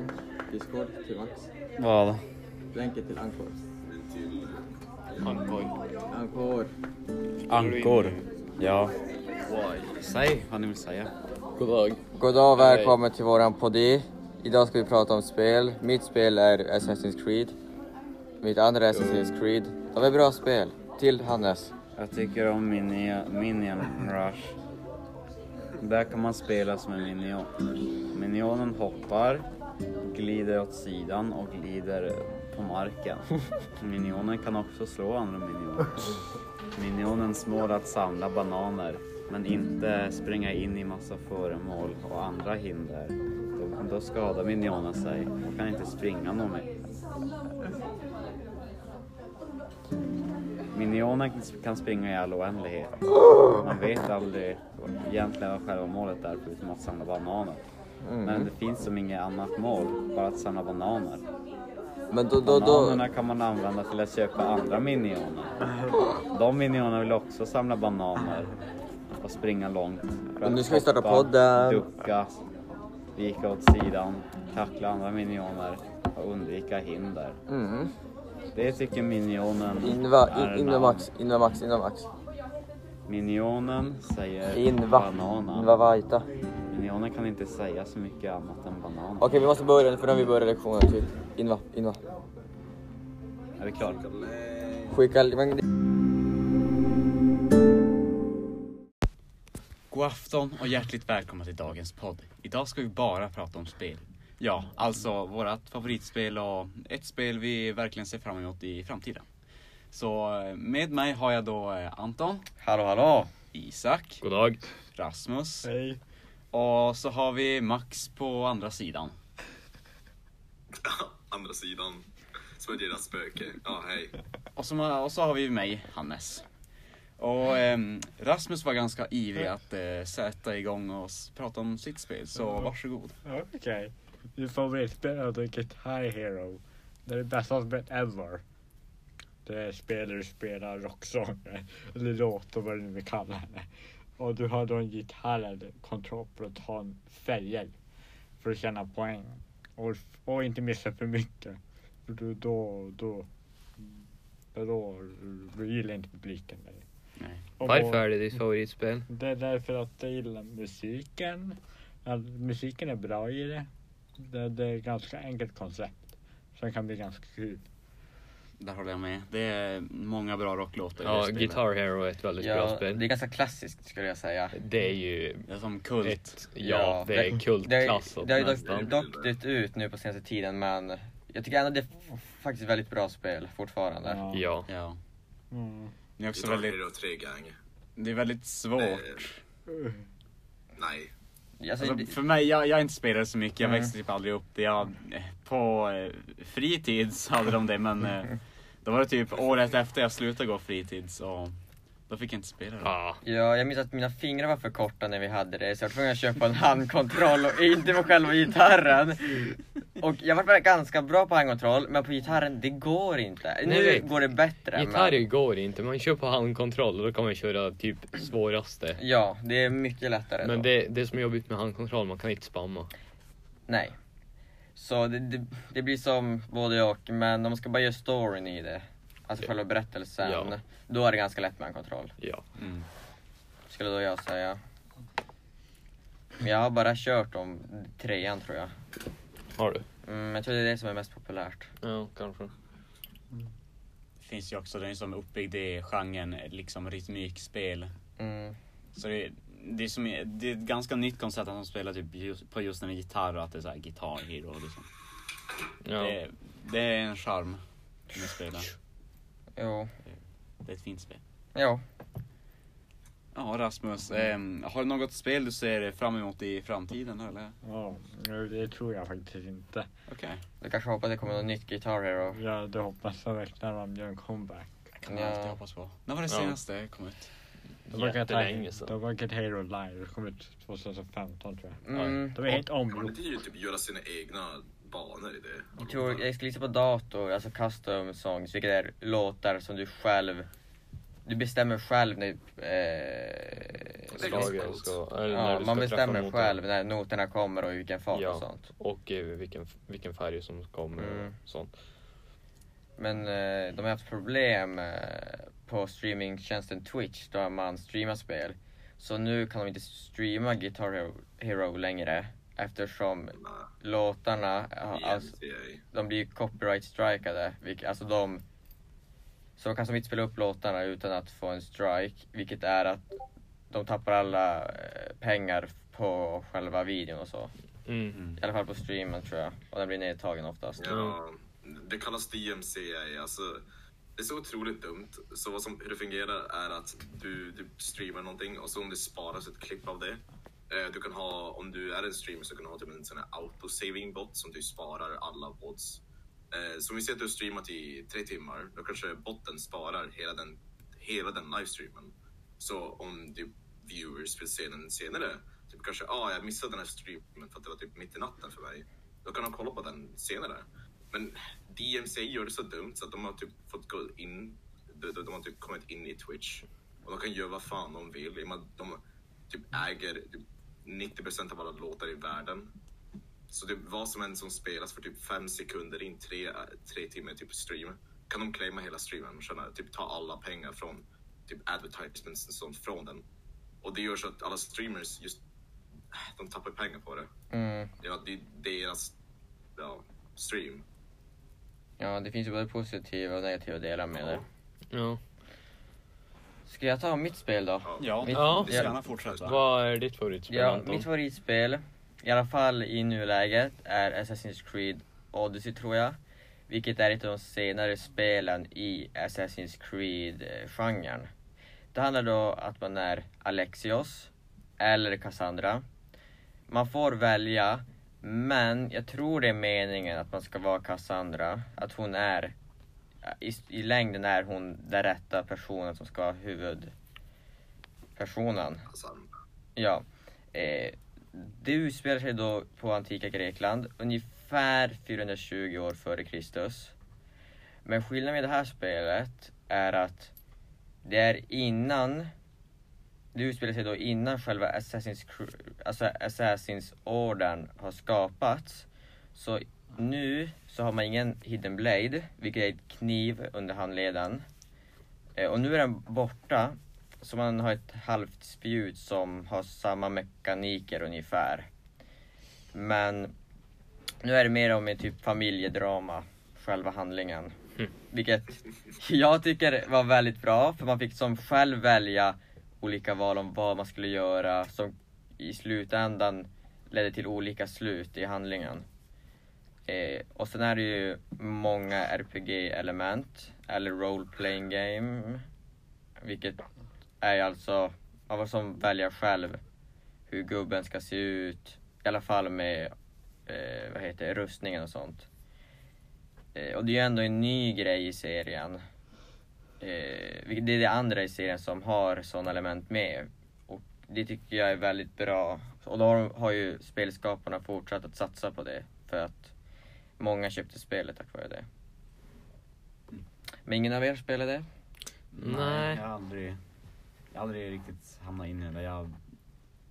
länk, Discord till Max. Vad? Länken till Ankor. Ankor. Ankor. Ankor. Ja. Säg vad ni vill säga. God dag. God dag och välkommen till våran poddi. Idag ska vi prata om spel. Mitt spel är Assassin's Creed. Mitt andra är Assassin's Creed. De är bra spel. Till Hannes. Jag tycker om mini, Minion Rush. Där kan man spela som en minion. Minionen hoppar, glider åt sidan och glider på marken. Minionen kan också slå andra minioner. Minionens mål är att samla bananer, men inte springa in i massa föremål och andra hinder. Då, då skadar minionen sig och kan inte springa någon mer. Minionen kan springa i all oändlighet. Man vet aldrig egentligen vad själva målet är förutom att samla bananer. Men det finns som inget annat mål, bara att samla bananer. Men då, då, då. Bananerna kan man använda till att köpa andra minioner. De minionerna vill också samla bananer och springa långt. Och nu ska vi starta podden. Ducka, vika åt sidan, tackla andra minioner och undvika hinder. Mm. Det tycker minionen Inva, är in, inva Max, inva Max. Minionen säger Inva. bananen. Inva Vajta. Minionen kan inte säga så mycket annat än banan. Okej, vi måste börja för när vi börjar lektionen. Typ. Inva, inva. Är vi klara? Skicka... God afton och hjärtligt välkomna till dagens podd. Idag ska vi bara prata om spel. Ja, alltså vårat favoritspel och ett spel vi verkligen ser fram emot i framtiden. Så eh, med mig har jag då eh, Anton, Hallå hallå. Isak, God dag. Rasmus Hej. Och så har vi Max på andra sidan. andra sidan. Som ett deras spöke. Ja, hej. Och så, och så har vi mig, Hannes. Och ehm, Rasmus var ganska ivrig att eh, sätta igång och prata om sitt spel, så varsågod. Okej. Mitt favoritspel är The Guitar Hero. Det är det bästa spelet ever. Det är spel där du spelar rocksånger. Eller låtar vad du nu vill kalla det. Och du har då en gitarr eller kontroll för att ta färger. För att tjäna poäng. Och, och inte missa för mycket. För då, då, då, då, då, gillar inte publiken dig. Varför är det ditt favoritspel? det är därför att jag gillar musiken. Ja, musiken är bra i det. det. Det är ett ganska enkelt koncept. Som kan bli ganska kul. Där håller jag med. Det är många bra rocklåtar Ja. Guitar Hero är ett väldigt bra Ja, spel. det är ganska klassiskt skulle jag säga. Det är ju Det är som kult. ett, ja, Ja, det är det- Det, kultklassat det har ju dock, dock dött ut nu på senaste tiden men jag tycker ändå det är faktiskt väldigt bra spel fortfarande. Ja. Ja. Ja. Mm. Det är också Guitar väldigt, Hero 3 gang. det är väldigt svårt. Nej. Alltså, Alltså, för mig, jag, jag inte spelade så mycket, jag Mm. växte typ aldrig upp det. Jag, eh, på eh, fritids hade de det men eh, då var det typ året efter jag slutade gå fritids och då fick jag inte spela det. Ja, ja, jag minns att mina fingrar var för korta när vi hade det så jag var tvungen att köpa en handkontroll och inte på själva gitarren. Och jag var ganska bra på handkontroll men på gitarren, det går inte. Nej, Nu vet. går det bättre. gitarr men, går inte, man kör på handkontroll och då kan man köra typ svåraste. ja, det är mycket lättare Men då. det, det som är jobbigt med handkontroll, man kan inte spamma. Nej. Så det, det, det blir som både och, men om man ska bara göra storyn i det, alltså Ja. själva berättelsen, Ja. då är det ganska lätt med en kontroll. Ja. Mm. Skulle då jag säga. Men jag har bara kört om trean tror jag. Har du? Mm, jag tror det är det som är mest populärt. Ja, kanske. Det finns ju också, den är som uppbyggd i genren liksom rytmikspel. Mm. Så det, det, är som, det är ett ganska nytt koncept att de spelar typ just, på just en gitarr och att det är så här Guitar Hero liksom. Ja. Det, det är en charm med spelen. Jo. Det är ett fint spel. Jo. Ja Rasmus, ehm, har du något spel du ser fram emot i framtiden eller? Ja, det tror jag faktiskt inte. Okej. Du kanske hoppas det kommer något nytt Guitar Hero. Ja, det hoppas jag verkligen att de gör en comeback. Det kan man Ja. alltid hoppas på. När var det Ja. senaste det kom ut? Det var Jättelänge Guitar- sedan. Det var Hero Live, det kom ut 2015 tror jag. Mm. De är helt Kan man omgjort. inte ju typ göra sina egna banor i det? Jag tror, jag ska lita på dator, alltså custom songs, vilket är låtar som du själv du bestämmer själv när, eh, slaget coolt. ska... Eller när Ja, du man ska träffa bestämmer själv när noterna kommer och vilken fart Ja. och sånt. Och eh, vilken, vilken färg som kommer Mm. och sånt. Men eh, de har haft problem eh, på streamingtjänsten Twitch då man streamar spel. Så nu kan de inte streama Guitar Hero, längre eftersom Nej, låtarna, alltså, de blir copyright strikade. Alltså de, så de kan som inte spela upp låtarna utan att få en strike. Vilket är att de tappar alla eh, pengar på själva videon och så. Mm. I alla fall på streamen tror jag. Och den blir nedtagen oftast. Ja, det kallas DMCA. Alltså, det är så otroligt dumt. Så vad som, hur det fungerar är att du, du streamar någonting och så om det sparas ett klipp av det. Eh, du kan ha, om du är en streamer så kan du ha typ en sån här autosaving bot som du sparar alla bots. Eh, så om vi säger att du har streamat i tre timmar, då kanske botten sparar hela den, hela den livestreamen. Så om du viewers vill se den senare, typ kanske ah, jag missade den här streamen för att det var typ mitt i natten för mig. Då kan de kolla på den senare. Men DMCA gör det så dumt så att de har typ fått gå in, de, de, de har typ kommit in i Twitch. Och de kan göra vad fan de vill. I och med att De typ äger typ 90% av alla låtar i världen. Så typ vad som än som spelas för typ fem sekunder in, tre, tre timmar typ stream, kan de claima hela streamen och tjäna, typ ta alla pengar från typ advertisements och sånt från den. Och det gör så att alla streamers just, de tappar pengar på det. Mm. Ja, det är deras ja, stream. Ja, det finns ju både positiva och negativa delar med det. Ja. Ska jag ta mitt spel då? Ja, Mitt- Ja. vi ska gärna fortsätta. Vad är ditt favoritspel Ja, Anton? mitt favoritspel, i alla fall i nuläget, är Assassin's Creed Odyssey tror jag. Vilket är ett av de senare spelen i Assassin's Creed-genren. Det handlar då att man är Alexios eller Cassandra. Man får välja, men jag tror det är meningen att man ska vara Cassandra. Att hon är, i, i längden är hon den rätta personen som ska vara huvudpersonen. Alltså, Ja. Eh, det utspelar sig då på antika Grekland, ungefär 420 år före Kristus. Men skillnaden med det här spelet är att det är innan det utspelar sig då innan själva Assassin's, alltså Assassin's orden har skapats. Så nu så har man ingen hidden blade, vilket är ett kniv under handleden. Eh, och nu är den borta, så man har ett halvt spjut som har samma mekaniker ungefär. Men nu är det mer om en typ familjedrama, själva handlingen. Mm. Vilket jag tycker var väldigt bra, för man fick som själv välja olika val om vad man skulle göra som i slutändan ledde till olika slut i handlingen. Eh, och sen är det ju många RPG-element, eller role playing game. Vilket är alltså, man får som välja själv hur gubben ska se ut. I alla fall med, eh, vad heter det, rustningen och sånt. Eh, och det är ju ändå en ny grej i serien. Eh, det är det andra i serien som har sådana element med. Och det tycker jag är väldigt bra. Och då har, har ju spelskaparna fortsatt att satsa på det. För att många köpte spelet tack vare det. Men ingen av er spelade det? Nej. Jag har aldrig, jag har aldrig riktigt hamnat in i det. Jag,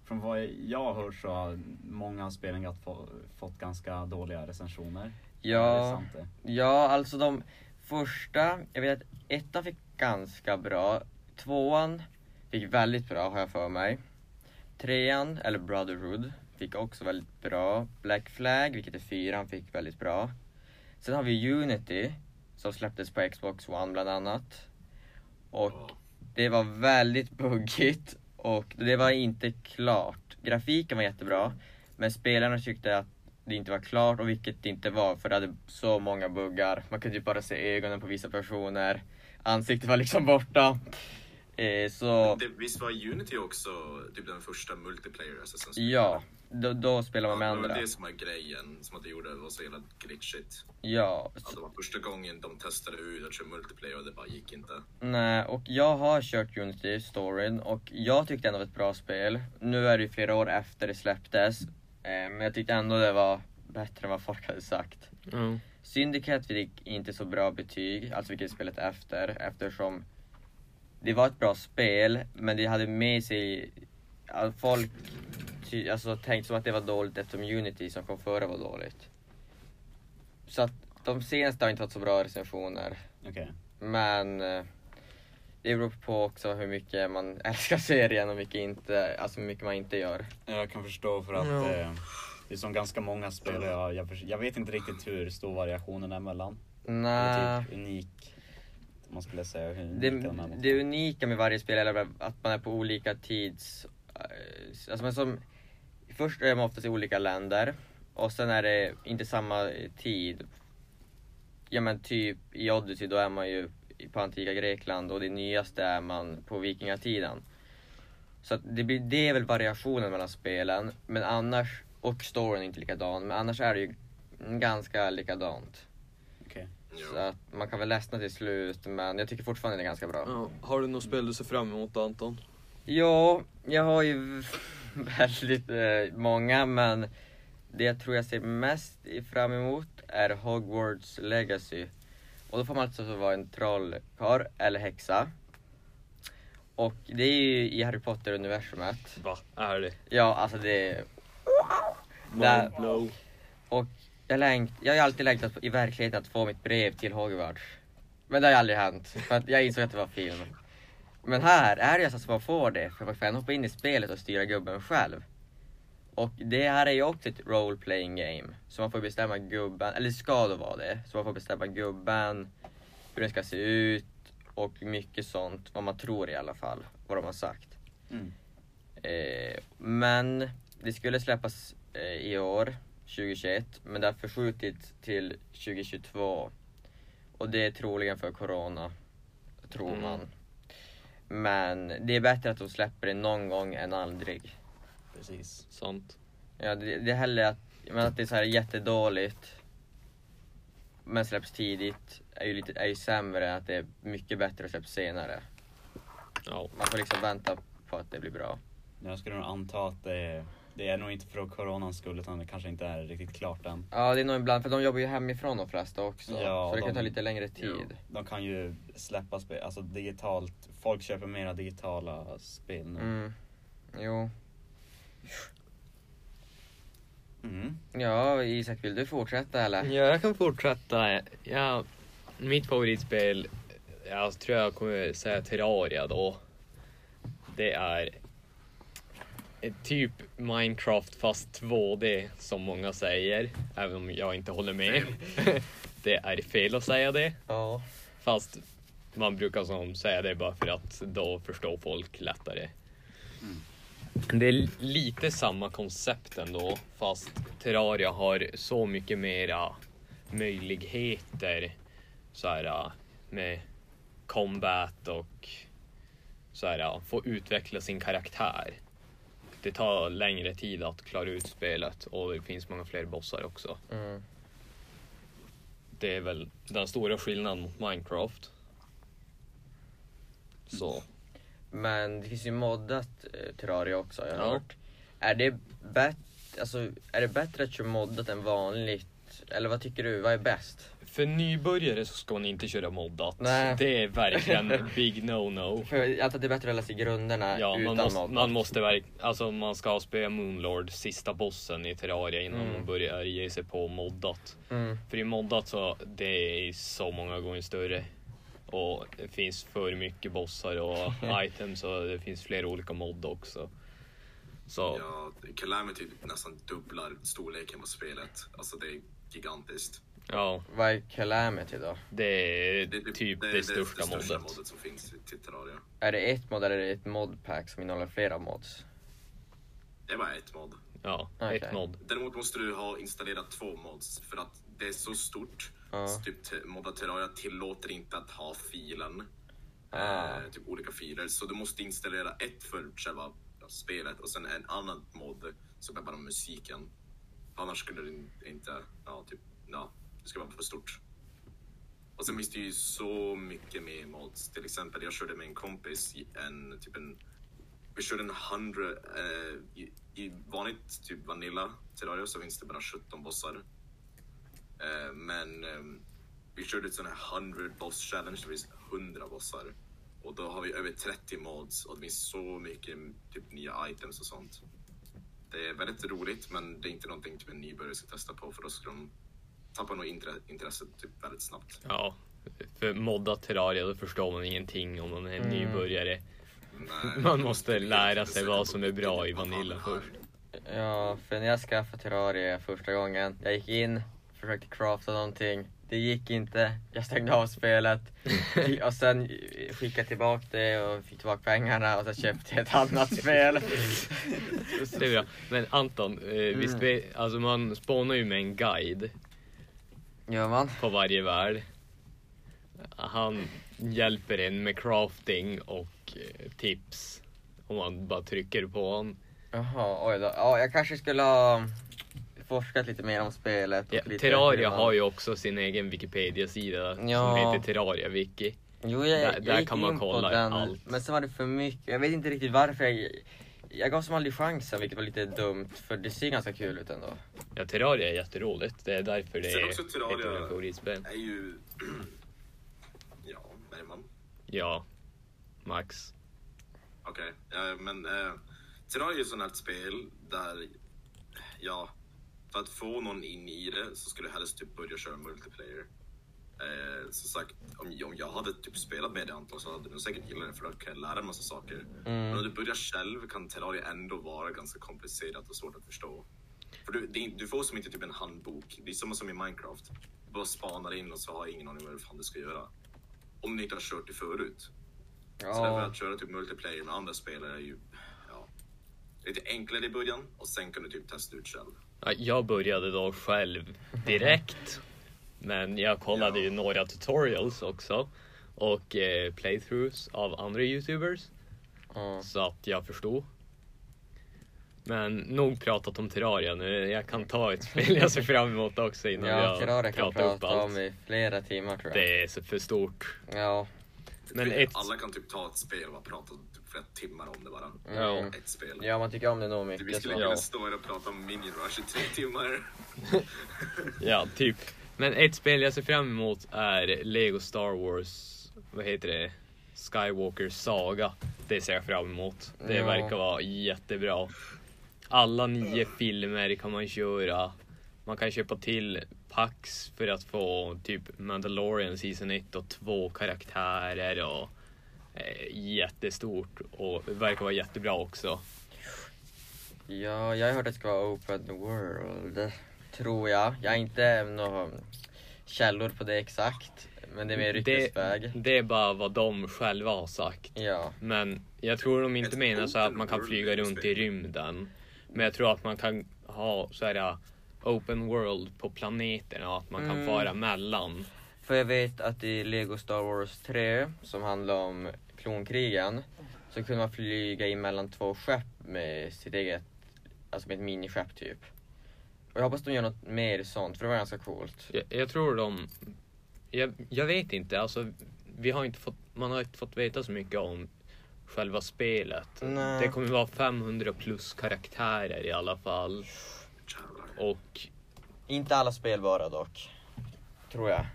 från vad jag har hört så har många av spelen gatt- få- fått ganska dåliga recensioner. Ja, sant det? ja alltså de första, jag vet att ettan fick ganska bra. Tvåan fick väldigt bra har jag för mig. Trean, eller Brotherhood, fick också väldigt bra. Black Flag, vilket är fyran, fick väldigt bra. Sen har vi Unity, som släpptes på Xbox One bland annat. Och det var väldigt buggigt och det var inte klart. Grafiken var jättebra, men spelarna tyckte att det inte var klart och vilket det inte var för det hade så många buggar. Man kunde ju bara se ögonen på vissa personer. Ansiktet var liksom borta. Eh, så det, visst var Unity också typ den första multiplayer Assassin's ja, då, då spelar man med Ja, det var andra. det som var grejen, som att det gjorde det var så jävla glitchigt. Ja, Att det var första gången de testade ut att köra multiplayer och det bara gick inte. Nej, och jag har kört Unity storyn och jag tyckte ändå det var ett bra spel. Nu är det ju flera år efter det släpptes, eh, men jag tyckte ändå det var bättre än vad folk hade sagt. Ja. Syndicate fick inte så bra betyg, alltså vilket spelet efter, eftersom det var ett bra spel, men det hade med sig att folk alltså, tänkte som att det var dåligt eftersom Unity som kom före var dåligt. Så att de senaste har inte fått så bra recensioner. Okej. Men eh, det beror på också hur mycket man älskar serien och mycket inte, alltså hur mycket man inte gör. Jag kan förstå för att Ja. eh, det är som ganska många spel jag, jag, jag vet inte riktigt hur stor variationen är mellan. Nej. Typ unik, man skulle säga hur Det, unika de är. mot det unika med varje spel är att man är på olika tids... eh, Alltså men som, först är man oftast i olika länder och sen är det inte samma tid. Ja men typ i Odyssey då är man ju på antika Grekland och det nyaste är man på vikingatiden. Så att det, blir, det är väl variationen mellan spelen men annars, och storyn är inte likadan, men annars är det ju ganska likadant. Okej. Så att man kan väl ledsna till slut men jag tycker fortfarande det är ganska bra. Ja, har du något spel du ser fram emot Anton? Ja, jag har ju väldigt eh, många men det jag tror jag ser mest fram emot är Hogwarts Legacy. Och då får man alltså vara en trollkarl eller häxa. Och det är ju i Harry Potter-universumet. Va? Är det? Ja, alltså det är... Där, och jag, längt, jag har alltid längtat i verkligheten att få mitt brev till Hogwarts. Men det har aldrig hänt, för att jag insåg att det var film. Men här är det så att man får det, för man kan hoppa in i spelet och styra gubben själv. Och det här är ju också ett role playing game. Så man får bestämma gubben, eller ska då vara det. Så man får bestämma gubben, hur den ska se ut och mycket sånt, vad man tror i alla fall, vad de har sagt. Mm. Eh, men det skulle släppas eh, i år, 2021, men det har förskjutits till 2022. Och det är troligen för corona, tror Mm. man. Men det är bättre att de släpper det någon gång än aldrig. Precis. Sant. Ja, det, det är hellre att, men att det är så här jättedåligt men släpps tidigt är ju, lite, är ju sämre än att det är mycket bättre att släpps senare. Ja. Man får liksom vänta på att det blir bra. Jag skulle nog anta att det, det är nog inte för coronans skull utan det kanske inte är riktigt klart än. Ja, det är nog ibland, för de jobbar ju hemifrån de flesta också. Ja, så det kan de- ta lite längre tid. De kan ju släppa spel, alltså digitalt. Folk köper mera digitala spel nu. Mm. Jo. Mm. Ja, Isak, vill du fortsätta eller? Ja, jag kan fortsätta. Ja, mitt favoritspel, jag tror jag kommer säga Terraria då. Det är typ Minecraft fast 2D som många säger, även om jag inte håller med. det är fel att säga det, Ja. fast man brukar som säga det bara för att då förstår folk lättare. Det är lite samma koncept ändå, fast Terraria har så mycket mera möjligheter så här, med combat och så här, få utveckla sin karaktär. Det tar längre tid att klara ut spelet och det finns många fler bossar också. Mm. Det är väl den stora skillnaden mot Minecraft. Så. Men det finns ju moddat eh, Terraria också har jag Ja. hört. Är det, bet- alltså, är det bättre att köra moddat än vanligt? Eller vad tycker du? Vad är bäst? För nybörjare så ska man inte köra moddat. Nej. Det är verkligen en big no-no. För jag att det är bättre att lära sig grunderna Ja, utan man måste, moddat. man måste verk, alltså man ska spela Moonlord, sista bossen i Terraria innan Mm. man börjar ge sig på moddat. Mm. För i moddat så det är så många gånger större. Och det finns för mycket bossar och items och det finns flera olika mod också. Så Ja, Calamity nästan dubblar storleken på spelet. Alltså det är gigantiskt. Ja, Vad är Calamity då? det är Det, typ det, största det största modet. modet som finns till Terraria. Är det ett mod eller är det ett modpack som innehåller flera mods? Det är bara ett mod. Ja, Okej. ett mod. Däremot måste du ha installerat två mods för att det är så stort. Ja. Så typ modda Terraria tillåter inte att ha filen. Ah. Eh, typ olika filer. Så du måste installera ett för själva spelet och sen en annan mod som är bara musiken. Annars skulle det in- inte, ja typ, ja, det ska vara för stort. Och sen finns det ju så mycket mer mods. Till exempel, jag körde med en kompis i en, typ en, vi körde en 100, eh, i, i vanligt typ Vanilla Terraria så finns det bara 17 bossar. Eh, men eh, vi körde ett sån här 100 boss challenge, det finns 100 bossar. Och då har vi över 30 mods och det finns så mycket typ, nya items och sånt. Det är väldigt roligt men det är inte någonting typ, en nybörjare ska testa på för då skulle de tappa nog intre- intresset typ, väldigt snabbt. Ja, för moddat Terraria då förstår man ingenting om man är en nybörjare. Nej, Man måste lära sig vad som är bra i Vanilla först. Ja, för när jag skaffade Terraria första gången, jag gick in, försökte crafta någonting. Det gick inte, jag stängde av spelet och sen skickade tillbaka det och fick tillbaka pengarna och sen köpte jag ett annat spel. Det är bra. Men Anton, eh, visst vi, alltså man spånar ju med en guide Gör man? på varje värld. Han hjälper en med crafting och eh, tips. Om man bara trycker på honom. Jaha, oj då. Ja, jag kanske skulle ha forskat lite mer om spelet. Ja, Terraria har ju också sin egen Wikipedia-sida Ja. som heter Terraria Wiki. Jo, jag, Där- jag där kan man kolla allt. Men sen var det för mycket. Jag vet inte riktigt varför jag... Jag gav som aldrig chansen, vilket var lite dumt. För det ser ganska kul ut ändå. Ja, Terraria är jätteroligt. Det är därför det Sen är också ett av Terraria- mina favoritspel. är ju... ja, Bergman. Ja, Max. Okej, ja, men eh, Terraria är ju ett sånt här spel där, ja, för att få någon in i det så skulle jag helst typ börja köra multiplayer. Eh, som sagt, om, om jag hade typ spelat med det Anton så hade du säkert gillat det för då kan jag lära en massa saker. Men om du börjar själv kan Terraria ändå vara ganska komplicerat och svårt att förstå. För du, det, du får som inte typ en handbok. Det är samma som i Minecraft. Du bara spanar in och så har ingen aning vad fan du ska göra. Om du inte har kört det förut. Så därför Ja, att köra typ multiplayer med andra spelare är ju ja, lite enklare i början och sen kan du typ testa ut själv. Ja, Jag började då själv direkt. Men jag kollade ju några tutorials också. Och eh, playthroughs av andra youtubers. ja. Så att jag förstod. Men nog pratat om Terraria nu. Jag kan ta ett spel jag ser fram emot också innan ja jag Terraria kan pratar upp prata allt. om i flera timmar tror jag. Det är så för stort. Ja. Men ett, Alla kan typ ta ett spel och prata typ flera timmar om det bara. Mm. Ett spel. ja, man tycker om det nog Vi mycket. skulle Så. kunna stå här och prata om Minion Rush i tre timmar. ja, typ. Men ett spel jag ser fram emot är Lego Star Wars, vad heter det? Skywalker Saga. Det ser jag fram emot. Det Ja. verkar vara jättebra. Alla nio filmer kan man köra. Man kan köpa till packs för att få typ Mandalorian Season 1 och två karaktärer och eh, jättestort och det verkar vara jättebra också. Ja, jag har hört att det ska vara open world. Tror jag. Jag har inte några källor på det exakt. Men det är mer ryktesväg. Det är bara vad de själva har sagt. Ja. Men jag tror de inte Ett menar så att man kan flyga runt i rymden. Men jag tror att man kan ha så här uh, open world på planeterna och att man kan Mm. fara mellan. För jag vet att i Lego Star Wars 3, som handlar om klonkrigen, så kunde man flyga in mellan två skepp med sitt eget, alltså med ett miniskepp typ. Och jag hoppas de gör något mer sånt, för det var ganska coolt. Jag, jag tror de... Jag, jag vet inte, alltså vi har inte fått, man har inte fått veta så mycket om själva spelet. Nej. Det kommer vara 500 plus karaktärer i alla fall. Och Inte alla spelbara dock. Tror jag.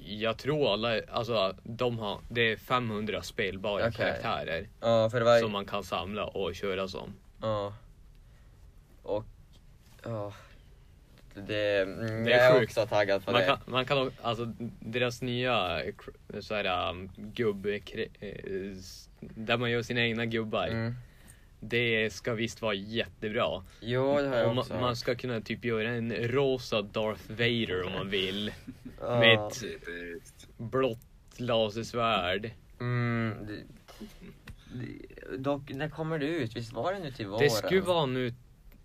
jag tror alla, alltså de har, det är 500 spelbara Okej. karaktärer. Ja, var som man kan samla och köra som. Ja. Och, ja. Det, mm, Det är jag är sjukt. också taggad på Man det. kan, man kan också, alltså deras nya så här, um, gubb... eh, Där man gör sina egna gubbar. Mm. Det ska visst vara jättebra. Jo, det har jag också man, man ska kunna typ göra en rosa Darth Vader om man vill. Med ett blått lasersvärd. Mm, det, det, dock, när kommer det ut? Visst var det nu till våren? Det skulle vara nu...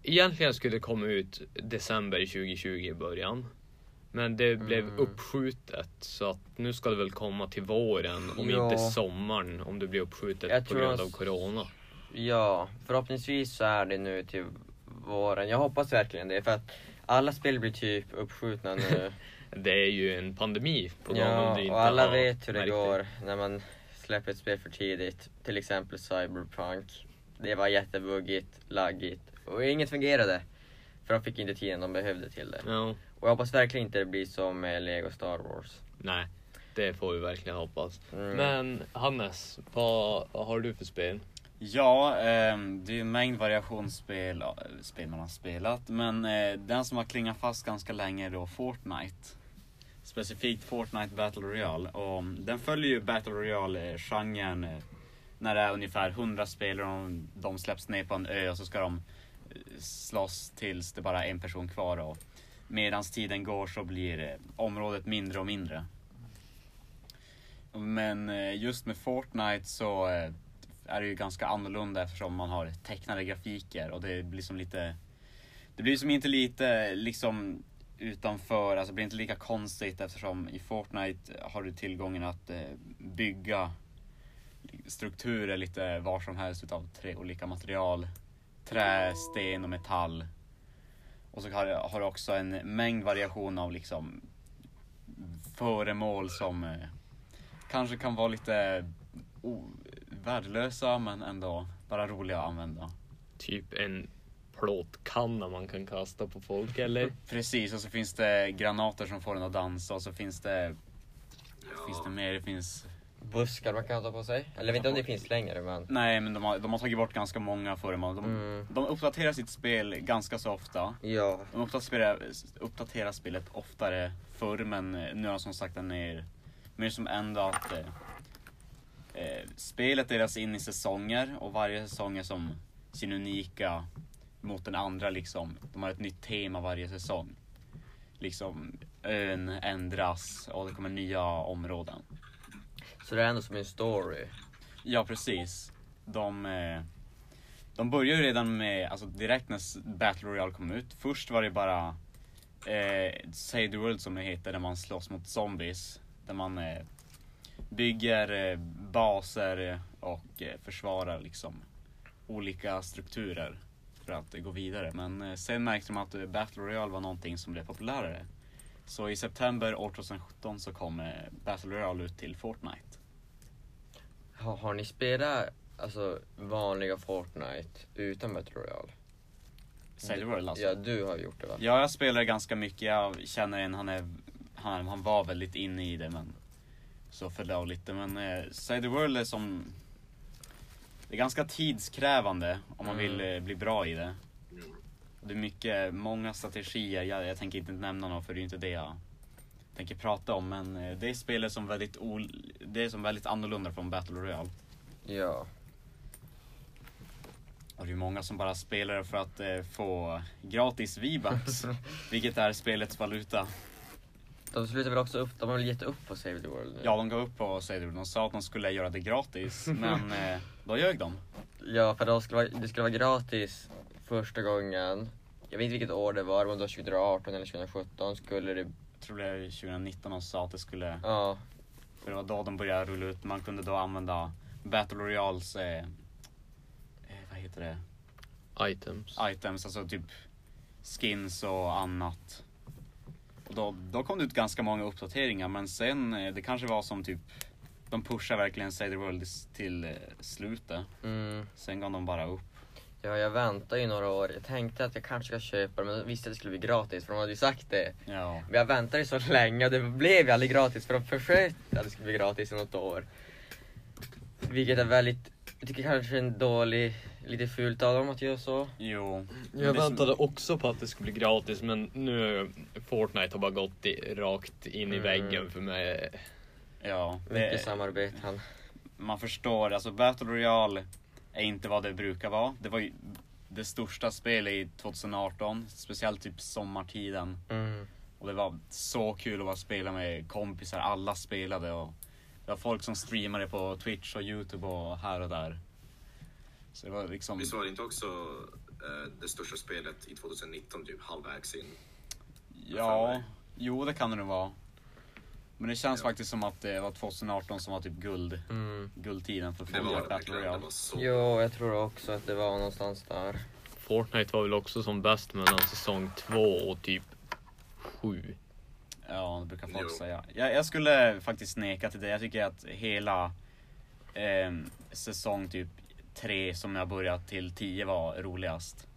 Egentligen skulle det komma ut december 2020 i början. Men det blev Mm. uppskjutet så att nu ska det väl komma till våren om Ja. inte sommaren om det blir uppskjutet Jag på grund av corona. Ja, förhoppningsvis så är det nu till våren. Jag hoppas verkligen det, för att alla spel blir typ uppskjutna nu. Det är ju en pandemi på gång om ja, du inte och alla vet hur det går när man släpper ett spel för tidigt. Till exempel Cyberpunk. Det var jättebuggigt, laggigt och inget fungerade. För de fick inte tiden de behövde till det. Ja, Och jag hoppas verkligen inte det blir som med Lego Star Wars. nej. Det får vi verkligen hoppas. Mm. Men Hannes, vad, vad har du för spel? Ja, ehm, det är ju en mängd variationsspel spel man har spelat. Men eh, den som har klingat fast ganska länge är då Fortnite. Specifikt Fortnite Battle Royale. Och den följer ju Battle Royale-genren eh, när det är ungefär 100 spelare och de släpps ner på en ö och så ska de eh, slåss tills det bara är en person kvar. Och medans tiden går så blir eh, området mindre och mindre. Men eh, just med Fortnite så eh, är det ju ganska annorlunda eftersom man har tecknade grafiker och det blir som lite Det blir som inte lite liksom utanför, alltså det blir inte lika konstigt eftersom i Fortnite har du tillgången att bygga strukturer lite var som helst utav tre olika material. Trä, sten och metall. Och så har, har du också en mängd variation av liksom föremål som eh, kanske kan vara lite o- värdelösa men ändå bara roliga att använda. Typ en plåtkanna man kan kasta på folk eller? Precis, och så finns det granater som får en att dansa och så finns det, finns det mer, det finns Buskar man kan ta på sig. Eller jag vet inte om det finns längre men. Nej men de har, de har tagit bort ganska många föremål. De, Mm. de uppdaterar sitt spel ganska så ofta. Ja. De uppdaterar, uppdaterar spelet oftare förr men eh, nu har de som sagt den ner mer som ändå att eh, eh, spelet delas in i säsonger och varje säsong är som sin unika mot den andra liksom. De har ett nytt tema varje säsong. Liksom ön ändras och det kommer nya områden. Så det är ändå som en story. Ja precis. De, eh, de börjar ju redan med, alltså direkt när Battle Royale kom ut. Först var det bara eh, Save the World som det heter, där man slåss mot zombies. Där man eh, bygger eh, baser eh, och eh, försvarar liksom olika strukturer för att eh, gå vidare. Men eh, sen märkte de att eh, Battle Royale var någonting som blev populärare. Så i september år 2017 så kom eh, Battle Royale ut till Fortnite. Har, har ni spelat alltså vanliga Fortnite utan Battle Royale? World alltså. Ja, du har gjort det va? Ja, jag spelar ganska mycket. Jag känner en, han, är, han, han var väldigt inne i det men så föll av lite. Men eh, World är som Det är ganska tidskrävande om man Mm. vill eh, bli bra i det. Det är mycket, många strategier. Jag, jag tänker inte nämna något för det är inte det jag tänker prata om. Men eh, det är spelet som väldigt, ol, det är som väldigt annorlunda från Battle Royale. Ja. Och det är många som bara spelar för att eh, få gratis V-bucks. vilket är spelets valuta. De slutar väl också upp, de har väl gett upp på Save the World nu? Ja, de gav upp på Save the World. De sa att de skulle göra det gratis, men eh, då ljög de. Ja, för det skulle, vara, det skulle vara gratis första gången. Jag vet inte vilket år det var, om det var 2018 eller 2017 skulle det, Jag tror det är 2019 de sa att det skulle, ja. för det var då de började rulla ut. Man kunde då använda Battle Royals, eh, eh, vad heter det, Items. items, alltså typ skins och annat. Och då, då kom det ut ganska många uppdateringar, men sen, eh, det kanske var som typ, de pushar verkligen the World till eh, slutet. Mm. Sen gav de bara upp. Ja, jag väntar ju några år. Jag tänkte att jag kanske ska köpa det, men visste att det skulle bli gratis för de hade ju sagt det. Ja. Men jag väntade ju så länge och det blev ju aldrig gratis för de försökte att det skulle bli gratis i något år. Vilket är väldigt, jag tycker kanske en dålig, lite fult av dem att göra så. Jo. Jag väntade också på att det skulle bli gratis men nu Fortnite har bara gått i, rakt in i Mm. väggen för mig. Ja, Mycket det, samarbeten. man förstår. Alltså Battle Royale är inte vad det brukar vara. Det var ju det största spelet i 2018, speciellt typ sommartiden. Mm. Och det var så kul att bara spela med kompisar. Alla spelade och det var folk som streamade på Twitch och Youtube och här och där. Så det var liksom... Visst var det inte också eh, det största spelet i 2019, typ halvvägs in? Ja, jo det kan det nog vara. Men det känns faktiskt som att det var 2018 som var typ guld, Mm. guldtiden för Fortnite Battle Royale. Jo, jag tror också att det var någonstans där. Fortnite var väl också som bäst mellan säsong två och typ sju. Ja, det brukar folk Jo. säga. Jag, jag skulle faktiskt neka till det. Jag tycker att hela eh, säsong typ 3 som jag börjat till 10 var roligast.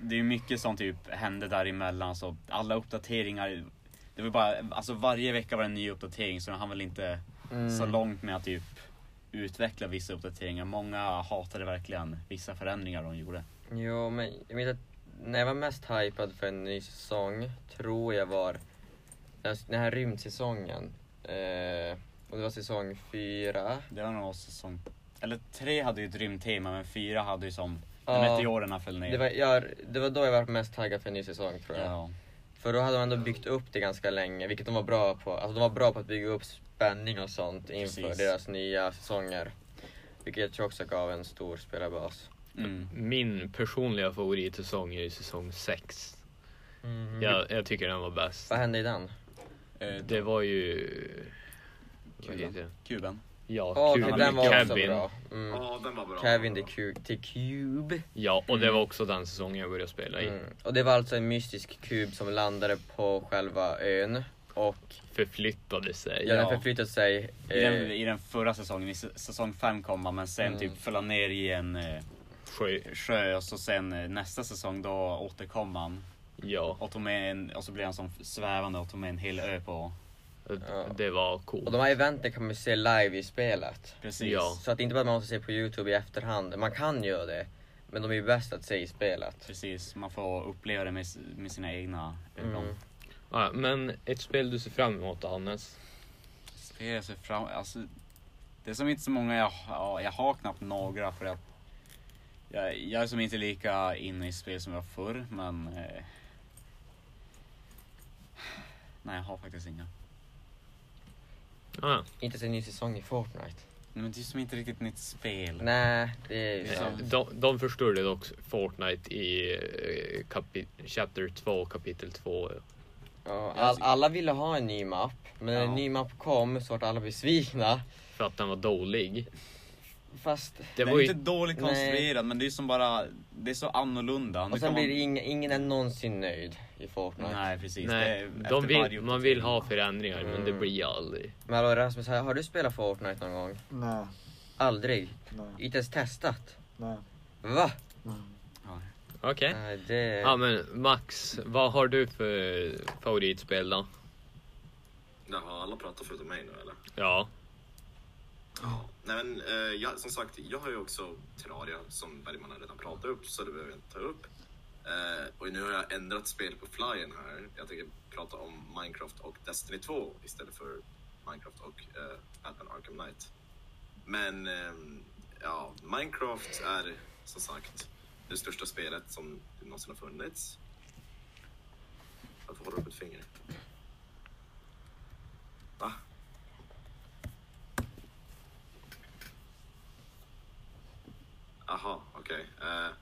Det är mycket som typ hände däremellan så alla uppdateringar. Det var bara, alltså varje vecka var det en ny uppdatering så de hann väl inte Mm. så långt med att typ utveckla vissa uppdateringar. Många hatade verkligen vissa förändringar de gjorde. Jo, men jag minns att när jag var mest hypad för en ny säsong, tror jag var den, här rymdsäsongen. Eh, och det var säsong fyra. Det var nog säsong, eller tre hade ju ett rymdtema men fyra hade ju som, Ja. när meteorerna föll ner. Det var, ja, det var då jag var mest taggad för en ny säsong tror jag. ja. För då hade de ändå byggt upp det ganska länge, vilket de var bra på. Alltså de var bra på att bygga upp spänning och sånt inför Precis. deras nya säsonger. Vilket jag tror också gav en stor spelarbas. Mm. Min personliga favoritsäsong är ju säsong 6. Mm. Jag, jag tycker den var bäst. Vad hände i den? Eh, Det var ju... Vad Kuben. Ja, Åh, Kevin. den var också Kevin. bra. Mm. Ja, den var bra. Kevin the Cube, till Cube. Ja, och det var också den säsongen jag började spela i. Mm. Och det var alltså en mystisk kub som landade på själva ön. Och Förflyttade sig. ja, den Ja. förflyttade sig. I, den, Eh, I den förra säsongen, i s- säsong 5 kom man men sen Mm. typ föll han ner i en eh, Sjö. sjö och så sen eh, nästa säsong då återkom han. Ja, Och, tog med en, och så blev han som svävande och tog med en hel ö på. Ja. det var och coolt. de här eventen kan man se live i spelet. Precis. Ja. Så att det inte bara man måste se på Youtube i efterhand. Man kan göra det. Men de är ju bäst att se i spelet. Precis, man får uppleva det med, med sina egna ögon. Mm. Ja, men ett spel du ser fram emot Hannes? Spel jag ser fram alltså, Det är som inte så många, jag, ja, jag har knappt några för att jag, jag är som inte lika inne i spel som jag var förr men eh, Nej jag har faktiskt inga. Ah, Inte så en ny säsong i Fortnite. Men det är som inte riktigt ett nytt spel. Nej, det är ju som- de, de förstörde dock Fortnite i eh, kapi- Chapter 2, kapitel 2. Ja, all, alla ville ha en ny mapp. Men när en Ja. ny mapp kom så vart alla besvikna. För att den var dålig. Fast... Det var är ju... inte dåligt konstruerad men det är som bara, det är så annorlunda. Nu Och sen blir man- det ing, ingen är någonsin nöjd i Fortnite. Nej precis. Nej, de vill, man vill ha förändringar men det Mm. blir aldrig. Men hallå Rasmus, har har du spelat Fortnite någon gång? Nej, Aldrig? nej, Inte ens testat? nej. Va? nej. Ja. Okej. Nej, det... Ja men Max, vad har du för favoritspel då? Jaha, alla pratar förutom mig nu eller? Ja. Nej men, eh, jag, som sagt, jag har ju också Terraria som Bergman har redan pratat upp, så det behöver jag inte ta upp. Eh, och nu har jag ändrat spel på flyen här. Jag tänker prata om Minecraft och Destiny 2 istället för Minecraft och eh, Batman Arkham Knight. Men, eh, ja, Minecraft är som sagt det största spelet som någonsin har funnits. Jag får hålla upp ett finger. Va? Okej. Okay. Uh,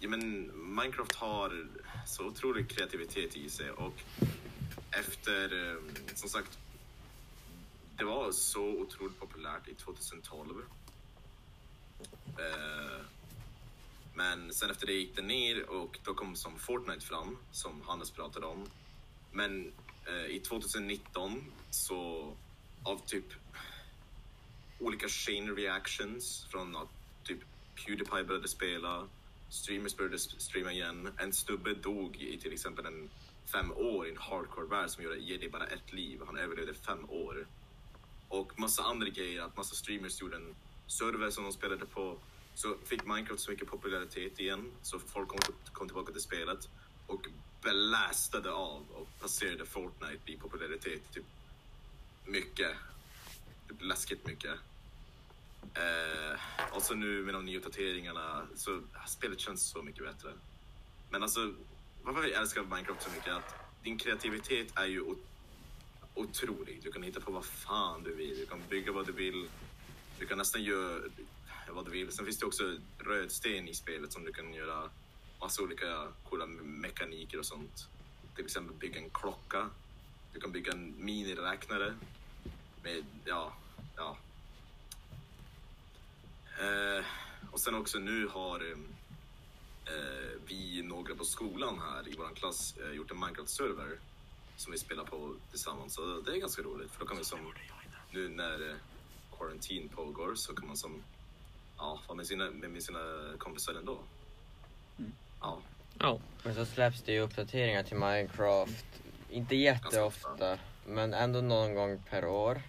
ja, men Minecraft har så otrolig kreativitet i sig och efter, um, som sagt, det var så otroligt populärt i 2012. Uh, eh, men sen efter det gick det ner och då kom som Fortnite fram, som Hannes pratade om. Men uh, i 2019 så av typ olika chain reactions från att typ Pewdiepie började spela, streamers började streama igen. En snubbe dog i till exempel en fem år i en hardcore-värld som gjorde, ger dig bara ett liv. Han överlevde fem år. Och massa andra grejer, att massa streamers gjorde en server som de spelade på. Så fick Minecraft så mycket popularitet igen, så folk kom, kom tillbaka till spelet och belastade av och passerade Fortnite i popularitet typ mycket. Typ läskigt mycket. Eh, och så nu med de nya uppdateringarna så spelet känns så mycket bättre. Men alltså, varför jag älskar Minecraft så mycket är att din kreativitet är ju ot otrolig. Du kan hitta på vad fan du vill. Du kan bygga vad du vill. Du kan nästan göra vad du vill. Sen finns det också rödsten i spelet som du kan göra massa olika coola mekaniker och sånt. Till exempel bygga en klocka. Du kan bygga en miniräknare. Med, ja, ja, Eh, och sen också nu har eh, vi några på skolan här i vår klass eh, gjort en Minecraft-server som vi spelar på tillsammans. Så det är ganska roligt för då kan vi som nu när eh, quarantine pågår så kan man som ja, vara med sina, med, sina kompisar ändå. Ja, Ja. Men så släpps det ju uppdateringar till Minecraft Inte jätteofta, men ändå någon gång per år.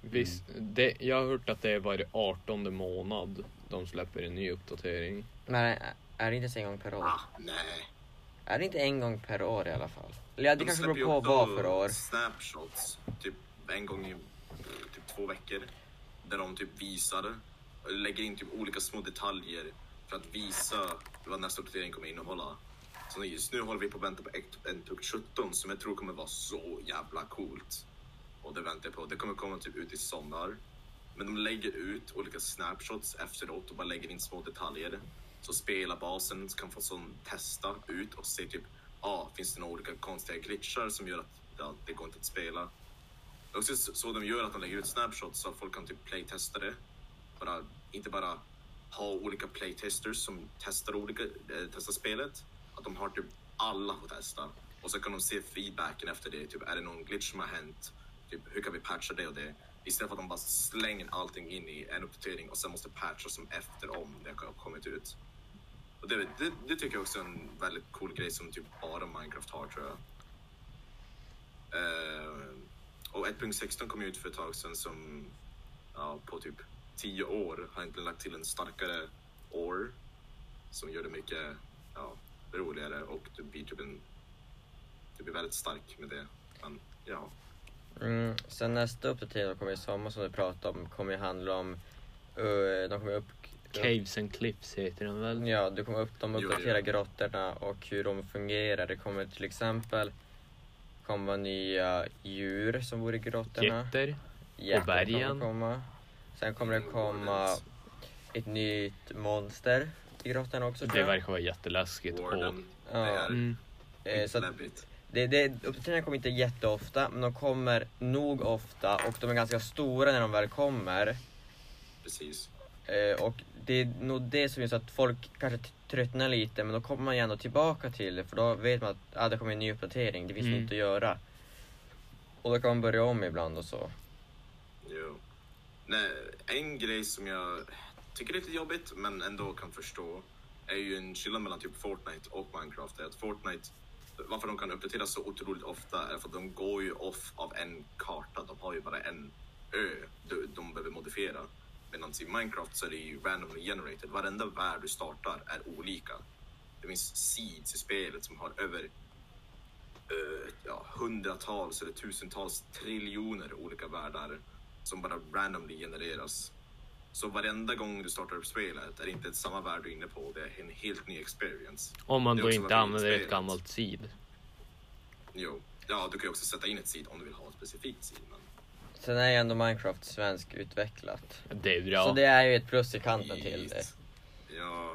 Visst, det, jag har hört att det är varje 18 månad de släpper en ny uppdatering. Men är det inte ens en gång per år? Ah, nej. Är det inte en gång per år i alla fall? Eller ja, det De kanske beror på vad för år. Snapshots, typ en gång i typ två veckor. Där de typ visar, lägger in typ olika små detaljer för att visa vad nästa uppdatering kommer innehålla. Så just nu håller vi på att vänta på 1.17 som jag tror kommer vara så jävla coolt. Och det väntar jag på. Det kommer komma typ ut i sommar. Men de lägger ut olika snapshots efteråt och bara lägger in små detaljer. Så spelarbasen kan få sån testa ut och se typ, ah, finns det några olika konstiga glitchar som gör att ja, det går inte att spela. Det är också så så de gör att de lägger ut snapshots så att folk kan typ playtesta det. Bara, inte bara ha olika playtesters som testar, olika, eh, testar spelet. Att de har typ alla får testa. Och så kan de se feedbacken efter det. Typ, är det någon glitch som har hänt? Typ, hur kan vi patcha det och det? Istället för att de bara slänger allting in i en uppdatering och sen måste patcha som efter om det har kommit ut. Och det, det, det tycker jag också är en väldigt cool grej som typ bara Minecraft har tror jag. Uh, och 1.16 kom ju ut för ett tag sedan som ja, på typ 10 år har egentligen lagt till en starkare år som gör det mycket ja, roligare och du blir typ en Du blir väldigt stark med det. Men ja, Mm, sen nästa uppdatering som kommer i sommar som du pratade om kommer ju handla om uh, de kommer upp, Caves and Cliffs heter den väl? Ja, det kommer upp, de uppdaterar jo. grottorna och hur de fungerar. Det kommer till exempel komma nya djur som bor i grottorna. Getter. Jätter bergen. Kommer komma. Sen kommer det komma ett nytt monster i grottan också Det verkar vara jätteläskigt. Och, Warden. Ja. Det är mm, Eh, så att. Det, det, uppdateringarna kommer inte jätteofta, men de kommer nog ofta och de är ganska stora när de väl kommer. Precis. Eh, och det är nog det som gör så att folk kanske tröttnar lite, men då kommer man ju ändå tillbaka till det för då vet man att ah, det kommer en ny uppdatering, det finns Mm. nytt att göra. Och då kan man börja om ibland och så. Jo. Nej, en grej som jag tycker är lite jobbigt men ändå kan förstå är ju en skillnad mellan typ Fortnite och Minecraft. är att Fortnite, varför de kan uppdateras så otroligt ofta är för att de går ju off av en karta. De har ju bara en ö de, de behöver modifiera. Medan i Minecraft så är det ju randomly generated. Varenda värld du startar är olika. Det finns seeds i spelet som har över uh, ja, hundratals eller tusentals triljoner olika världar som bara randomly genereras. Så varenda gång du startar upp spelet är det inte samma värld du är inne på, det är en helt ny experience. om man då inte använder ett spelet- gammalt seed. Jo. Ja, du kan ju också sätta in ett seed om du vill ha ett specifikt seed. Men... Sen är ju ändå Minecraft svensk utvecklat. Det är bra. Så det är ju ett plus i kanten till det. Ja,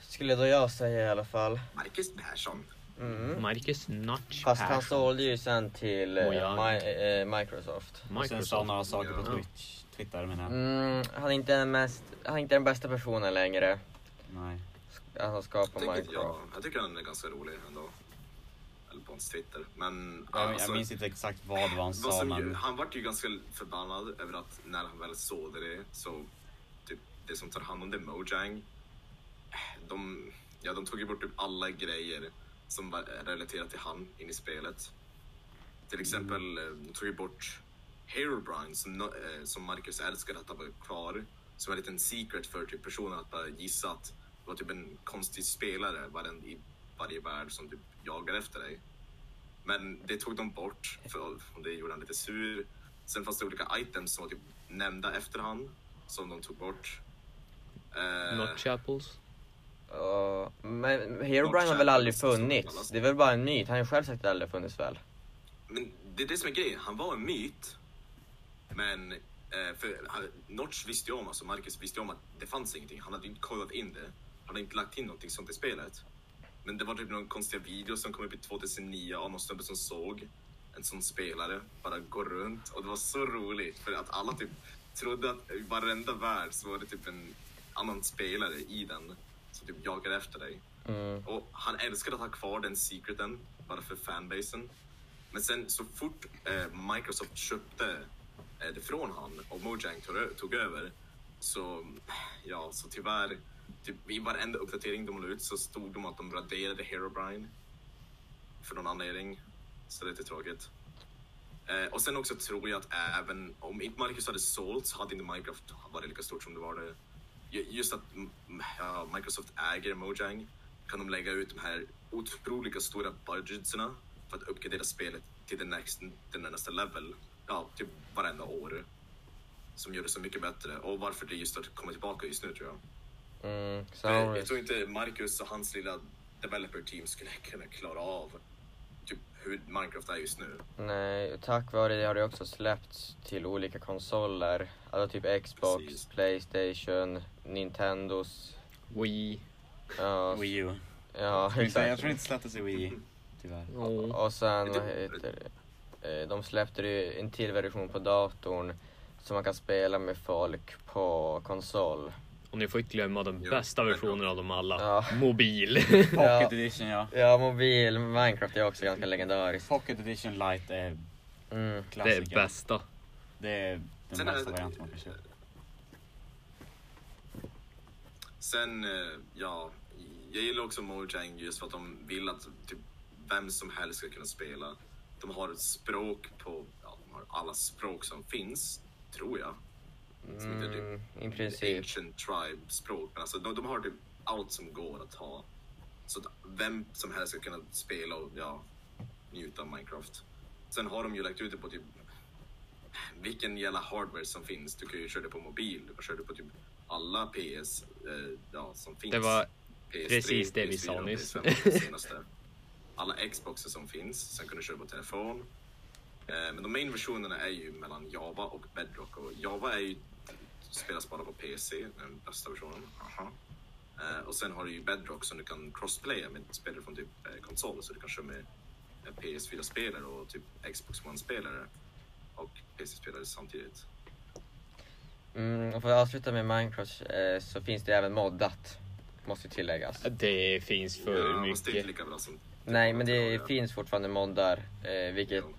Skulle då jag säga i alla fall. Marcus Persson. Mm. Marcus Notch Fast han sålde ju sen till eh. Mi- eh, Microsoft. Och sen sa Microsoft. några saker på Ja. Twitch, Twitter menar jag. Mm, han, är inte den mest, han är inte den bästa personen längre. Nej. Han skapar Jag tycker, Minecraft. ja, jag tycker han är ganska rolig ändå. Eller på hans Twitter. Men Jag, alltså, jag minns inte exakt vad var han vad sa men... Han vart ju ganska förbannad över att när han väl sålde det så typ det som tar hand om det, Mojang, de, ja, de tog ju bort typ alla grejer som var relaterat till han in i spelet. Till exempel, eh, de tog ju bort Herobrine som, eh, som Marcus älskade att ha kvar. Som en liten secret för typ personen att bara gissa att det var typ en konstig spelare varen, i varje värld som typ jagar efter dig. Men det tog de bort för, det gjorde han lite sur. Sen fanns det olika items som var typ nämnda efterhand som de tog bort. Eh, Notch Apples. Ja, men Herobrine har väl aldrig funnits? Det är väl bara en myt? Han har ju själv sagt att det aldrig funnits väl? Men det är det som är grejen. Han var en myt. Men eh, för Notch visste ju om, alltså Marcus visste ju om att det fanns ingenting. Han hade ju inte kollat in det. Han hade inte lagt in någonting sånt i spelet. Men det var typ någon konstiga video som kom upp i 2009 av någon snubbe som såg en sån spelare bara gå runt. Och det var så roligt för att alla typ trodde att i varenda värld så var det typ en annan spelare i den som typ jagar efter dig. Mm. Och han älskade att ha kvar den secreten bara för fanbasen. Men sen så fort eh, Microsoft köpte Eh, från han och Mojang tog, tog över så, ja, så tyvärr, typ, i varenda uppdatering de la ut så stod de att de raderade Herobrine för någon anledning. Så det är lite tråkigt. Eh, och sen också tror jag att även om inte Marcus hade sålt så hade inte Minecraft varit lika stort som det var det. Just att ja, Microsoft äger Mojang kan de lägga ut de här otroliga stora budgetserna för att uppgradera spelet till den nästa, den nästa level. Ja, typ varenda år. Som gör det så mycket bättre. Och varför det just har kommit tillbaka just nu tror jag. Mm, För jag tror inte Marcus och hans lilla developer team skulle kunna klara av typ hur Minecraft är just nu. nej, tack vare det har det också släppts till olika konsoler. Alltså typ Xbox, Precis. Playstation, Nintendos. Wii. Ja, Wii U. ja Jag tror inte- Jag exakt. tror inte släpptes i Wii, tyvärr. Oh. Och sen, Det- vad heter det? Eh, De släppte ju en till version på datorn som man kan spela med folk på konsol. Och ni får inte glömma den Jo, bästa versionen av dem alla. Ja. Mobil. Pocket. Edition ja. Ja, mobil Minecraft är också ganska legendariskt. Pocket Edition Lite är Mm. det är klassiker. bästa. Det är den bästa varianten man kan köpa. Sen, eh, ja, jag gillar också Mojang just för att de vill att typ, vem som helst ska kunna spela. De har ett språk på, ja, de har alla språk som finns, tror jag. Som inte är typ Mm, I princip. ancient tribe språk. Men alltså, de, de har typ allt som går att ha. Så att vem som helst ska kunna spela och ja, njuta av Minecraft. Sen har de ju lagt ut det på typ vilken jävla hardware som finns. Du kan ju köra det på mobil, du kan köra det på typ alla PS eh, ja, som finns. Det var PS3, precis det vi PS4, sa nyss. PS5, det senaste. Alla Xboxer som finns, sen kan du köra på telefon. Eh, men de main versionerna är ju mellan Java och Bedrock och Java är ju spelas bara på PC, den bästa versionen. Aha. Eh, och sen har du ju Bedrock som du kan crossplaya med spelare från typ eh, konsol, så du kan köra med eh, PS4-spelare och typ Xbox One-spelare och PC-spelare samtidigt. Mm, och för att avsluta med Minecraft så finns det även moddat. Måste tilläggas. Det finns för ja, fast det är inte mycket. lika bra som... Nej, men det finns fortfarande moddar. Eh, vilket Jo.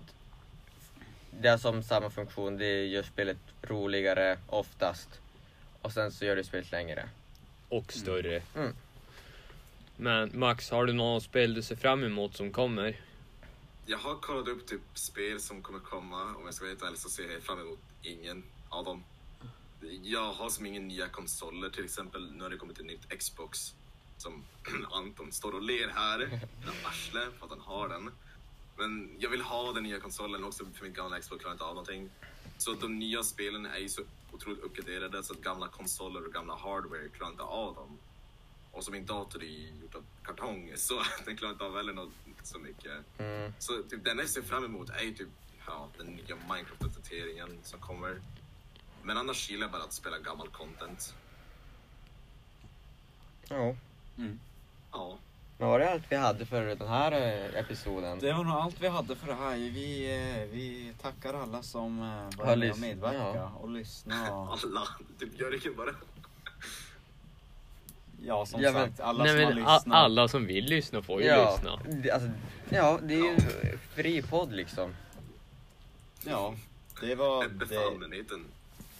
det har som samma funktion. Det gör spelet roligare oftast. Och sen så gör det spelet längre. Och större. Mm. Men Max, har du något spel du ser fram emot som kommer? Jag har kollat upp typ spel som kommer komma. Om jag ska vara helt ärlig så ser jag fram emot ingen av dem. Jag har som ingen nya konsoler till exempel. Nu har det kommit ett nytt Xbox. Som Anton står och ler här. Med arsle för att han har den. Men jag vill ha den nya konsolen också för min gamla Xbox klarar inte av någonting. Så de nya spelen är ju så otroligt uppgraderade så att gamla konsoler och gamla hardware klarar inte av dem. Och så min dator är gjord av kartong så den klarar inte av heller något så mycket. Mm. Så typ, den jag ser fram emot är ju typ ja, den nya Minecraft-uppdateringen som kommer. Men annars gillar jag bara att spela gammal content. Ja. Ja, Men var det allt vi hade för den här eh, episoden? Det var nog allt vi hade för det här. Vi, eh, vi tackar alla som eh, var Har med och lys- medverka ja. och lyssna. Och, alla. Typ Jörgen bara. ja, som Ja, men- sagt, alla Nej, som har men a- lyssnat. alla som vill lyssna får ju ja, lyssna. det, alltså, ja, det är ju fri podd liksom. Ja, det var, det.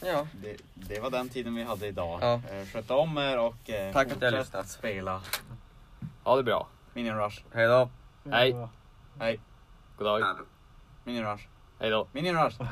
Ja. det, det var den tiden vi hade idag. Ja. Eh, Sköt om er och eh, Tack att ni har lyssnat. spela Ha det bra. Minion Rush. Hej då. Hej. Hej. God dag. Minion Rush. Hej då. Minion Rush.